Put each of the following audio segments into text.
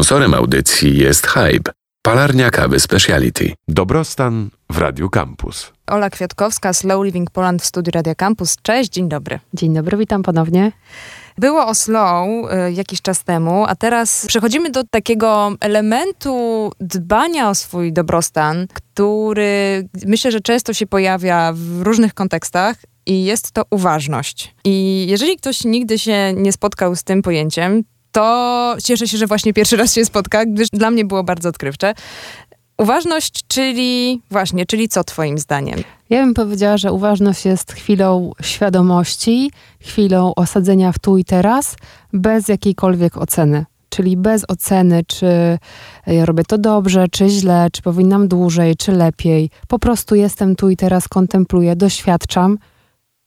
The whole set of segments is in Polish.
Sponsorem audycji jest Hype, palarnia kawy Speciality. Dobrostan w Radiu Campus. Ola Kwiatkowska, Slow Living Poland w studiu Radia Campus. Cześć, dzień dobry. Dzień dobry, witam ponownie. Było o slow y, jakiś czas temu, a teraz przechodzimy do takiego elementu dbania o swój dobrostan, który myślę, że często się pojawia w różnych kontekstach i jest to uważność. I jeżeli ktoś nigdy się nie spotkał z tym pojęciem, to cieszę się, że właśnie pierwszy raz się spotka, gdyż dla mnie było bardzo odkrywcze. Uważność, czyli właśnie, czyli co twoim zdaniem? Ja bym powiedziała, że uważność jest chwilą świadomości, chwilą osadzenia w tu i teraz, bez jakiejkolwiek oceny. Czyli bez oceny, czy robię to dobrze, czy źle, czy powinnam dłużej, czy lepiej. Po prostu jestem tu i teraz, kontempluję, doświadczam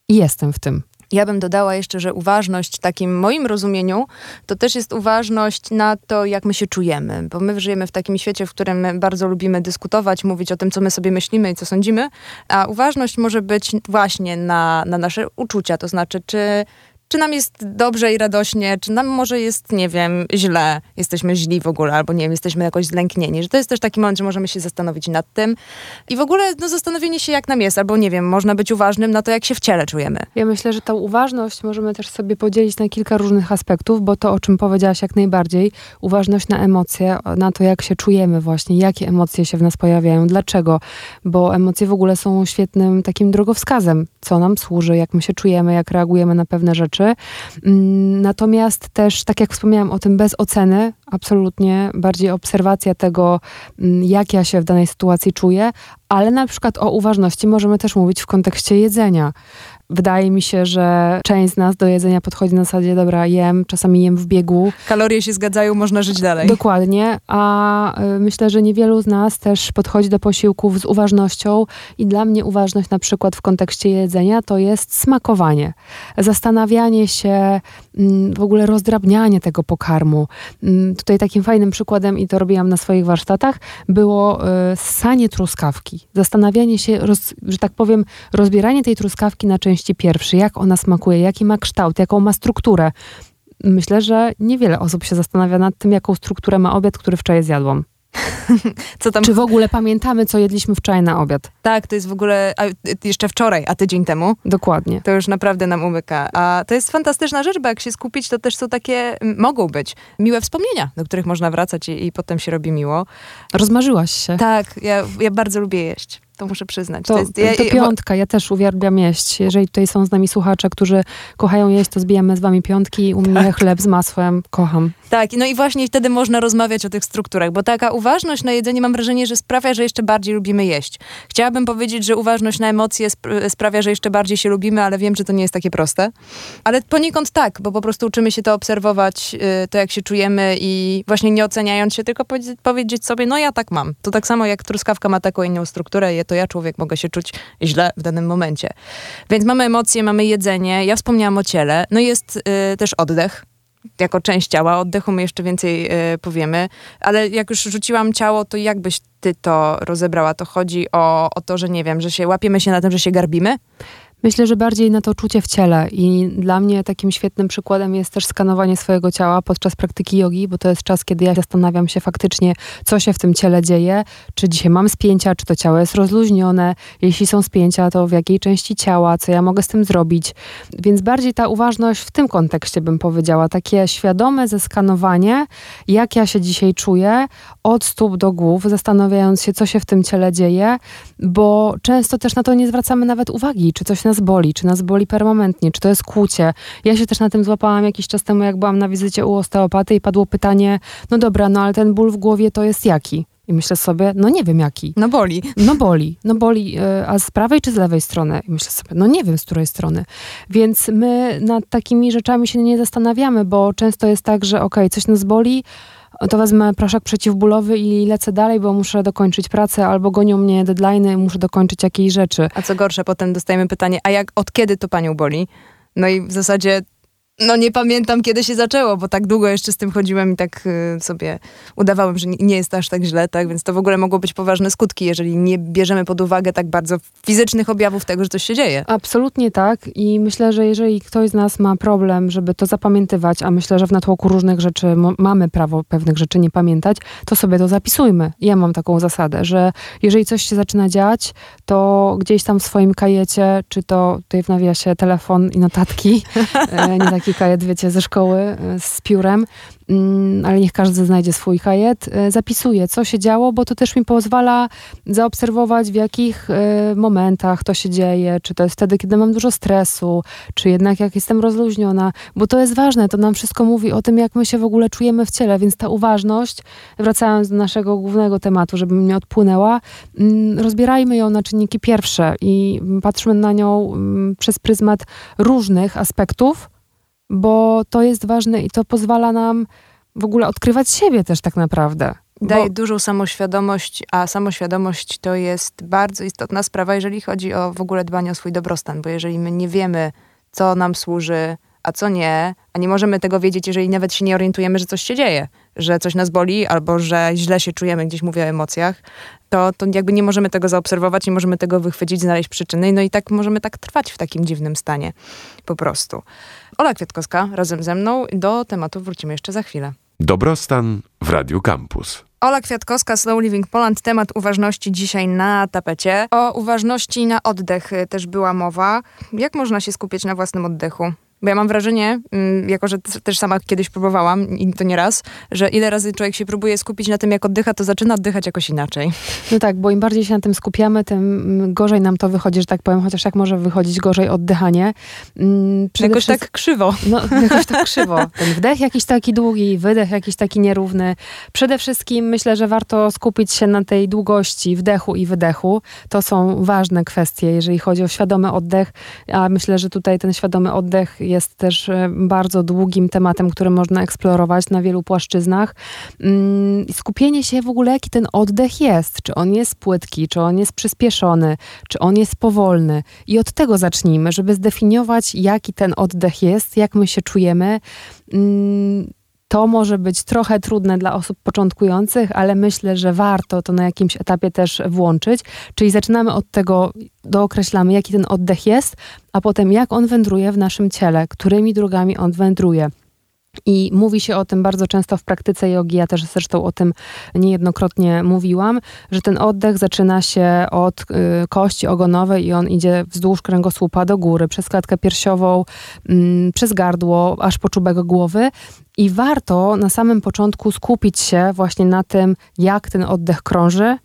i jestem w tym. Ja bym dodała jeszcze, że uważność w takim moim rozumieniu to też jest uważność na to, jak my się czujemy, bo my żyjemy w takim świecie, w którym bardzo lubimy dyskutować, mówić o tym, co my sobie myślimy i co sądzimy, a uważność może być właśnie na, na nasze uczucia, to znaczy, czy czy nam jest dobrze i radośnie, czy nam może jest, nie wiem, źle, jesteśmy źli w ogóle, albo nie wiem, jesteśmy jakoś zlęknieni, że to jest też taki moment, że możemy się zastanowić nad tym. I w ogóle no, zastanowienie się, jak nam jest, albo nie wiem, można być uważnym na to, jak się w ciele czujemy. Ja myślę, że tą uważność możemy też sobie podzielić na kilka różnych aspektów, bo to, o czym powiedziałaś jak najbardziej, uważność na emocje, na to, jak się czujemy właśnie, jakie emocje się w nas pojawiają, dlaczego, bo emocje w ogóle są świetnym takim drogowskazem, co nam służy, jak my się czujemy, jak reagujemy na pewne rzeczy, rzeczy. Mm, natomiast też, tak jak wspomniałam o tym, bez oceny, absolutnie bardziej obserwacja tego, mm, jak ja się w danej sytuacji czuję, ale na przykład o uważności możemy też mówić w kontekście jedzenia. Wydaje mi się, że część z nas do jedzenia podchodzi na zasadzie, dobra, jem, czasami jem w biegu. Kalorie się zgadzają, można żyć dalej. Dokładnie, a y, myślę, że niewielu z nas też podchodzi do posiłków z uważnością i dla mnie uważność na przykład w kontekście jedzenia to jest smakowanie. Zastanawianie się, mm, w ogóle rozdrabnianie tego pokarmu. Mm, tutaj takim fajnym przykładem, i to robiłam na swoich warsztatach, było y, ssanie truskawki. Zastanawianie się, roz, że tak powiem, rozbieranie tej truskawki na części części pierwszy, jak ona smakuje, jaki ma kształt, jaką ma strukturę. Myślę, że niewiele osób się zastanawia nad tym, jaką strukturę ma obiad, który wczoraj zjadłam. Czy w ogóle pamiętamy, co jedliśmy wczoraj na obiad? Tak, to jest w ogóle a, jeszcze wczoraj, a tydzień temu. Dokładnie. To już naprawdę nam umyka. A to jest fantastyczna rzecz, bo jak się skupić, to też są takie, mogą być miłe wspomnienia, do których można wracać i, i potem się robi miło. Rozmarzyłaś się. Tak, ja, ja bardzo lubię jeść to muszę przyznać. To, to, jest, ja, to piątka, ja też uwielbiam jeść. Jeżeli tutaj są z nami słuchacze, którzy kochają jeść, to zbijamy z wami piątki, u mnie tak. chleb z masłem, kocham. Tak, no i właśnie wtedy można rozmawiać o tych strukturach, bo taka uważność na jedzenie mam wrażenie, że sprawia, że jeszcze bardziej lubimy jeść. Chciałabym powiedzieć, że uważność na emocje sp sprawia, że jeszcze bardziej się lubimy, ale wiem, że to nie jest takie proste. Ale poniekąd tak, bo po prostu uczymy się to obserwować, y, to jak się czujemy i właśnie nie oceniając się, tylko powiedzieć sobie, no ja tak mam. To tak samo jak truskawka ma taką inną strukturę, to ja człowiek mogę się czuć źle w danym momencie. Więc mamy emocje, mamy jedzenie. Ja wspomniałam o ciele. No jest y, też oddech jako część ciała. O oddechu my jeszcze więcej y, powiemy. Ale jak już rzuciłam ciało, to jakbyś ty to rozebrała? To chodzi o, o to, że nie wiem, że się łapiemy się na tym, że się garbimy? Myślę, że bardziej na to czucie w ciele i dla mnie takim świetnym przykładem jest też skanowanie swojego ciała podczas praktyki jogi, bo to jest czas, kiedy ja zastanawiam się faktycznie, co się w tym ciele dzieje, czy dzisiaj mam spięcia, czy to ciało jest rozluźnione, jeśli są spięcia, to w jakiej części ciała, co ja mogę z tym zrobić. Więc bardziej ta uważność w tym kontekście bym powiedziała, takie świadome zeskanowanie, jak ja się dzisiaj czuję, od stóp do głów, zastanawiając się, co się w tym ciele dzieje, bo często też na to nie zwracamy nawet uwagi, czy coś nas nas boli, czy nas boli permanentnie, czy to jest kłucie. Ja się też na tym złapałam jakiś czas temu, jak byłam na wizycie u osteopaty i padło pytanie, no dobra, no ale ten ból w głowie to jest jaki? I myślę sobie, no nie wiem jaki. No boli. No boli. No boli, e, a z prawej czy z lewej strony? I myślę sobie, no nie wiem z której strony. Więc my nad takimi rzeczami się nie zastanawiamy, bo często jest tak, że okej, okay, coś nas boli, to wezmę proszek przeciwbólowy i lecę dalej, bo muszę dokończyć pracę, albo gonią mnie deadline'y, muszę dokończyć jakiejś rzeczy. A co gorsze, potem dostajemy pytanie, a jak, od kiedy to panią boli? No i w zasadzie No nie pamiętam, kiedy się zaczęło, bo tak długo jeszcze z tym chodziłem i tak y, sobie udawałem, że nie, jest aż tak źle, tak? Więc to w ogóle mogło być poważne skutki, jeżeli nie bierzemy pod uwagę tak bardzo fizycznych objawów tego, że coś się dzieje. Absolutnie tak i myślę, że jeżeli ktoś z nas ma problem, żeby to zapamiętywać, a myślę, że w natłoku różnych rzeczy mamy prawo pewnych rzeczy nie pamiętać, to sobie to zapisujmy. Ja mam taką zasadę, że jeżeli coś się zaczyna dziać, to gdzieś tam w swoim kajecie, czy to tutaj w nawiasie telefon i notatki, e, nie taki kajet, wiecie, ze szkoły e, z piórem, mm, ale niech każdy znajdzie swój kajet, e, zapisuje, co się działo, bo to też mi pozwala zaobserwować, w jakich e, momentach to się dzieje, czy to jest wtedy, kiedy mam dużo stresu, czy jednak jak jestem rozluźniona, bo to jest ważne, to nam wszystko mówi o tym, jak my się w ogóle czujemy w ciele, więc ta uważność, wracając do naszego głównego tematu, żeby mi nie odpłynęła, mm, rozbierajmy ją na czynniki pierwsze i patrzmy na nią mm, przez pryzmat różnych aspektów, bo to jest ważne i to pozwala nam w ogóle odkrywać siebie też tak naprawdę. Daje Bo, dużą samoświadomość, a samoświadomość to jest bardzo istotna sprawa, jeżeli chodzi o w ogóle dbanie o swój dobrostan, bo jeżeli my nie wiemy, co nam służy, a co nie, a nie możemy tego wiedzieć, jeżeli nawet się nie orientujemy, że coś się dzieje, że coś nas boli, albo że źle się czujemy, gdzieś mówię o emocjach, to, to jakby nie możemy tego zaobserwować, nie możemy tego wychwycić, znaleźć przyczyny, no i tak możemy tak trwać w takim dziwnym stanie, po prostu. Ola Kwiatkowska razem ze mną, do tematu wrócimy jeszcze za chwilę. Dobrostan w Radiu Campus. Ola Kwiatkowska, Slow Living Poland. Temat uważności dzisiaj na tapecie. O uważności na oddech y, też była mowa. Jak można się skupić na własnym oddechu? Bo ja mam wrażenie, mm, jako że też sama kiedyś próbowałam, i to nie raz, że ile razy człowiek się próbuje skupić na tym, jak oddycha, to zaczyna oddychać jakoś inaczej. no tak, bo im bardziej się na tym skupiamy, tym mm, gorzej nam to wychodzi, że tak powiem, chociaż jak może wychodzić gorzej oddychanie. Mm, przede Jakoś tak krzywo. No, jakoś tak krzywo. Ten wdech jakiś taki długi, wydech jakiś taki nierówny. Przede wszystkim myślę, że warto skupić się na tej długości wdechu i wydechu. To są ważne kwestie, jeżeli chodzi o świadomy oddech, a myślę, że tutaj ten świadomy oddech jest też e, bardzo długim tematem, który można eksplorować na wielu płaszczyznach. Mm, Skupienie się w ogóle, jaki ten oddech jest. Czy on jest płytki, czy on jest przyspieszony, czy on jest powolny. I od tego zacznijmy, żeby zdefiniować, jaki ten oddech jest, jak my się czujemy. To może być trochę trudne dla osób początkujących, ale myślę, że warto to na jakimś etapie też włączyć. Czyli zaczynamy od tego, dookreślamy, jaki ten oddech jest, a potem jak on wędruje w naszym ciele, którymi drogami on wędruje. I mówi się o tym bardzo często w praktyce jogi, ja też zresztą o tym niejednokrotnie mówiłam, że ten oddech zaczyna się od y, kości ogonowej i on idzie wzdłuż kręgosłupa do góry, przez klatkę piersiową, mm, przez gardło, aż po czubek głowy. I warto na samym początku skupić się właśnie na tym, jak ten oddech krąży,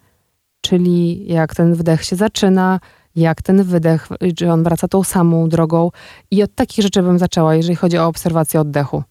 czyli jak ten wdech się zaczyna, jak ten wydech, czy on wraca tą samą drogą. I od takich rzeczy bym zaczęła, jeżeli chodzi o obserwację oddechu.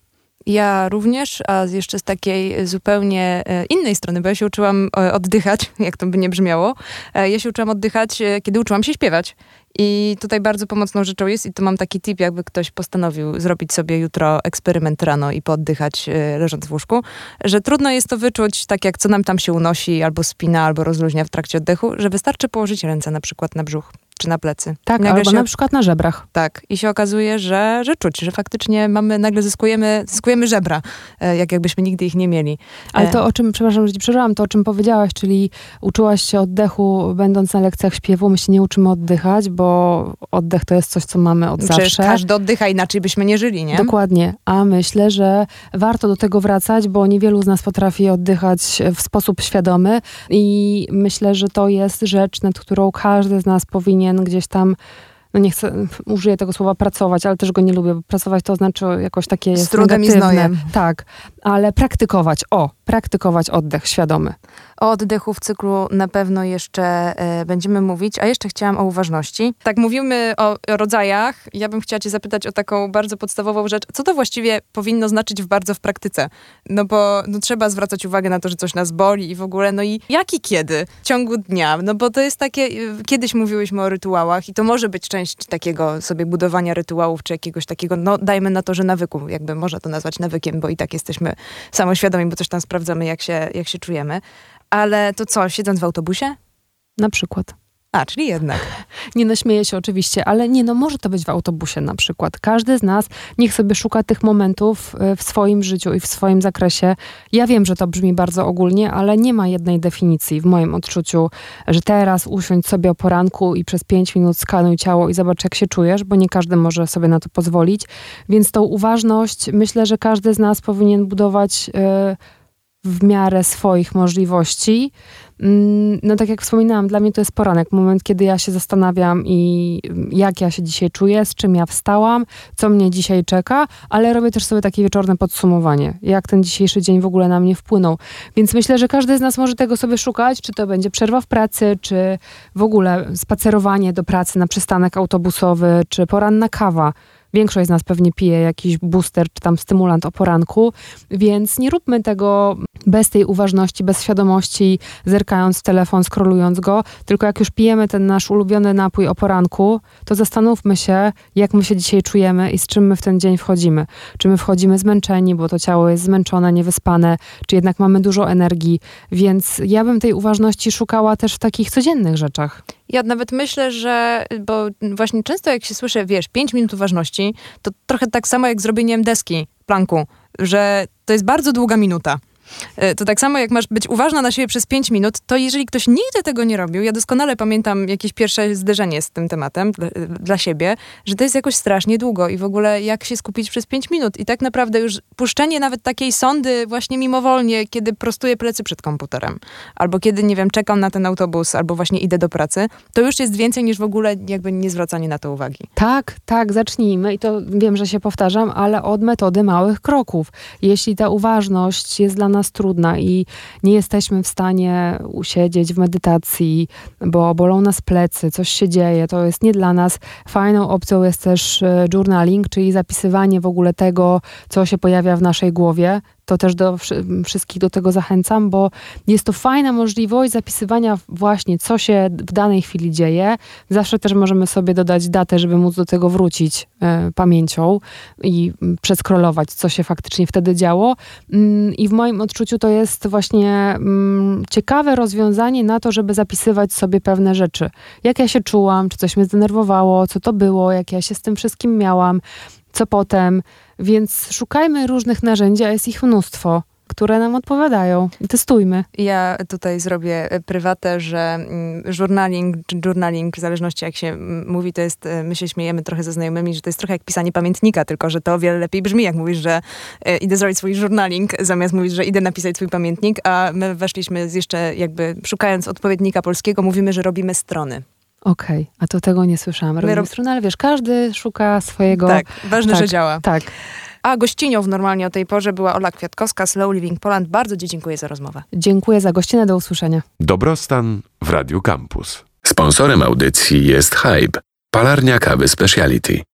Ja również, a jeszcze z takiej zupełnie e, innej strony, bo ja się uczyłam e, oddychać, jak to by nie brzmiało. E, Ja się uczyłam oddychać, kiedy uczyłam się śpiewać. I tutaj bardzo pomocną rzeczą jest, i tu mam taki tip, jakby ktoś postanowił zrobić sobie jutro eksperyment rano i pooddychać e, leżąc w łóżku, że trudno jest to wyczuć, tak jak co nam tam się unosi, albo spina, albo rozluźnia w trakcie oddechu, że wystarczy położyć ręce na przykład na brzuch czy na plecy. Tak, Nagle albo się na przykład na żebrach. tak. I się okazuje, że, że czuć, że faktycznie mamy, nagle zyskujemy, zyskujemy żebra, e, jak jakbyśmy nigdy ich nie mieli. Ale E, to, o czym, przepraszam, że ci przerwałam, to o czym powiedziałaś, czyli uczyłaś się oddechu będąc na lekcjach śpiewu. My się nie uczymy oddychać, bo oddech to jest coś, co mamy od Przecież zawsze. każdy oddycha, inaczej byśmy nie żyli, nie? Dokładnie, a myślę, że warto do tego wracać, bo niewielu z nas potrafi oddychać w sposób świadomy i myślę, że to jest rzecz, nad którą każdy z nas powinien gdzieś tam, no nie chcę, użyję tego słowa pracować, ale też go nie lubię, bo pracować to znaczy jakoś takie jest trudem i znojem. Tak, ale praktykować, o, praktykować oddech świadomy. O oddechu w cyklu na pewno jeszcze e, będziemy mówić, a jeszcze chciałam o uważności. Tak mówimy o, o rodzajach. Ja bym chciała cię zapytać o taką bardzo podstawową rzecz. Co to właściwie powinno znaczyć w bardzo w praktyce? No bo no, trzeba zwracać uwagę na to, że coś nas boli i w ogóle, no i jak i kiedy? W ciągu dnia. No bo to jest takie, y, kiedyś mówiłyśmy o rytuałach i to może być część takiego sobie budowania rytuałów, czy jakiegoś takiego, no dajmy na to, że nawyku, jakby można to nazwać nawykiem, bo i tak jesteśmy samoświadomi, bo coś tam sprawdzamy, jak się, jak się czujemy. Ale to co, siedząc w autobusie? Na przykład. A, czyli jednak. Nie naśmieję się oczywiście, ale nie, no może to być w autobusie na przykład. Każdy z nas niech sobie szuka tych momentów e, w swoim życiu i w swoim zakresie. Ja wiem, że to brzmi bardzo ogólnie, ale nie ma jednej definicji w moim odczuciu, że teraz usiądź sobie o poranku i przez pięć minut skanuj ciało i zobacz, jak się czujesz, bo nie każdy może sobie na to pozwolić. Więc tą uważność myślę, że każdy z nas powinien budować. Yy, w miarę swoich możliwości. Mm, no tak jak wspominałam, dla mnie to jest poranek, moment, kiedy ja się zastanawiam i jak ja się dzisiaj czuję, z czym ja wstałam, co mnie dzisiaj czeka, ale robię też sobie takie wieczorne podsumowanie, jak ten dzisiejszy dzień w ogóle na mnie wpłynął. Więc myślę, że każdy z nas może tego sobie szukać, czy to będzie przerwa w pracy, czy w ogóle spacerowanie do pracy na przystanek autobusowy, czy poranna kawa. Większość z nas pewnie pije jakiś booster czy tam stymulant o poranku, więc nie róbmy tego bez tej uważności, bez świadomości, zerkając w telefon, skrolując go, tylko jak już pijemy ten nasz ulubiony napój o poranku, to zastanówmy się, jak my się dzisiaj czujemy i z czym my w ten dzień wchodzimy. Czy my wchodzimy zmęczeni, bo to ciało jest zmęczone, niewyspane, czy jednak mamy dużo energii, więc ja bym tej uważności szukała też w takich codziennych rzeczach. Ja nawet myślę, że, bo właśnie często jak się słyszę, wiesz, 5 minut uważności, to trochę tak samo jak zrobieniem deski, planku, że to jest bardzo długa minuta. E, to tak samo jak masz być uważna na siebie przez 5 minut, to jeżeli ktoś nigdy tego nie robił, ja doskonale pamiętam jakieś pierwsze zderzenie z tym tematem dla, dla siebie, że to jest jakoś strasznie długo i w ogóle jak się skupić przez 5 minut. I tak naprawdę już puszczenie nawet takiej sondy właśnie mimowolnie, kiedy prostuję plecy przed komputerem, albo kiedy, nie wiem, czekam na ten autobus, albo właśnie idę do pracy, to już jest więcej niż w ogóle jakby nie zwracanie na to uwagi. Tak, tak, zacznijmy i to wiem, że się powtarzam, ale od metody małych kroków. Jeśli ta uważność jest dla nas nas trudna i nie jesteśmy w stanie usiedzieć w medytacji, bo bolą nas plecy, coś się dzieje, to jest nie dla nas. Fajną opcją jest też e, journaling, czyli zapisywanie w ogóle tego, co się pojawia w naszej głowie, to też do wszystkich do tego zachęcam, bo jest to fajna możliwość zapisywania właśnie, co się w danej chwili dzieje. Zawsze też możemy sobie dodać datę, żeby móc do tego wrócić e, pamięcią i przeskrolować, co się faktycznie wtedy działo. Mm, I w moim odczuciu to jest właśnie mm, ciekawe rozwiązanie na to, żeby zapisywać sobie pewne rzeczy. Jak ja się czułam, czy coś mnie zdenerwowało, co to było, jak ja się z tym wszystkim miałam co potem. Więc szukajmy różnych narzędzi, a jest ich mnóstwo które nam odpowiadają. Testujmy. Ja tutaj zrobię e, prywatę, że mm, journaling, journaling, w zależności jak się mówi, to jest, e, my się śmiejemy trochę ze znajomymi, że to jest trochę jak pisanie pamiętnika, tylko że to o wiele lepiej brzmi, jak mówisz, że e, idę zrobić swój journaling, zamiast mówić, że idę napisać swój pamiętnik, a my weszliśmy z jeszcze jakby szukając odpowiednika polskiego, mówimy, że robimy strony. Okej, okay. a to tego nie słyszałam. Robimy rob... stronę, ale wiesz, każdy szuka swojego... Tak, ważne, tak, że działa. Tak. A gościnią w normalnie o tej porze była Ola Kwiatkowska, Slow Living Poland. Bardzo Ci dziękuję za rozmowę. Dziękuję za gościnę, do usłyszenia. Dobrostan w Radiu Campus. Sponsorem audycji jest Hype, palarnia kawy Speciality.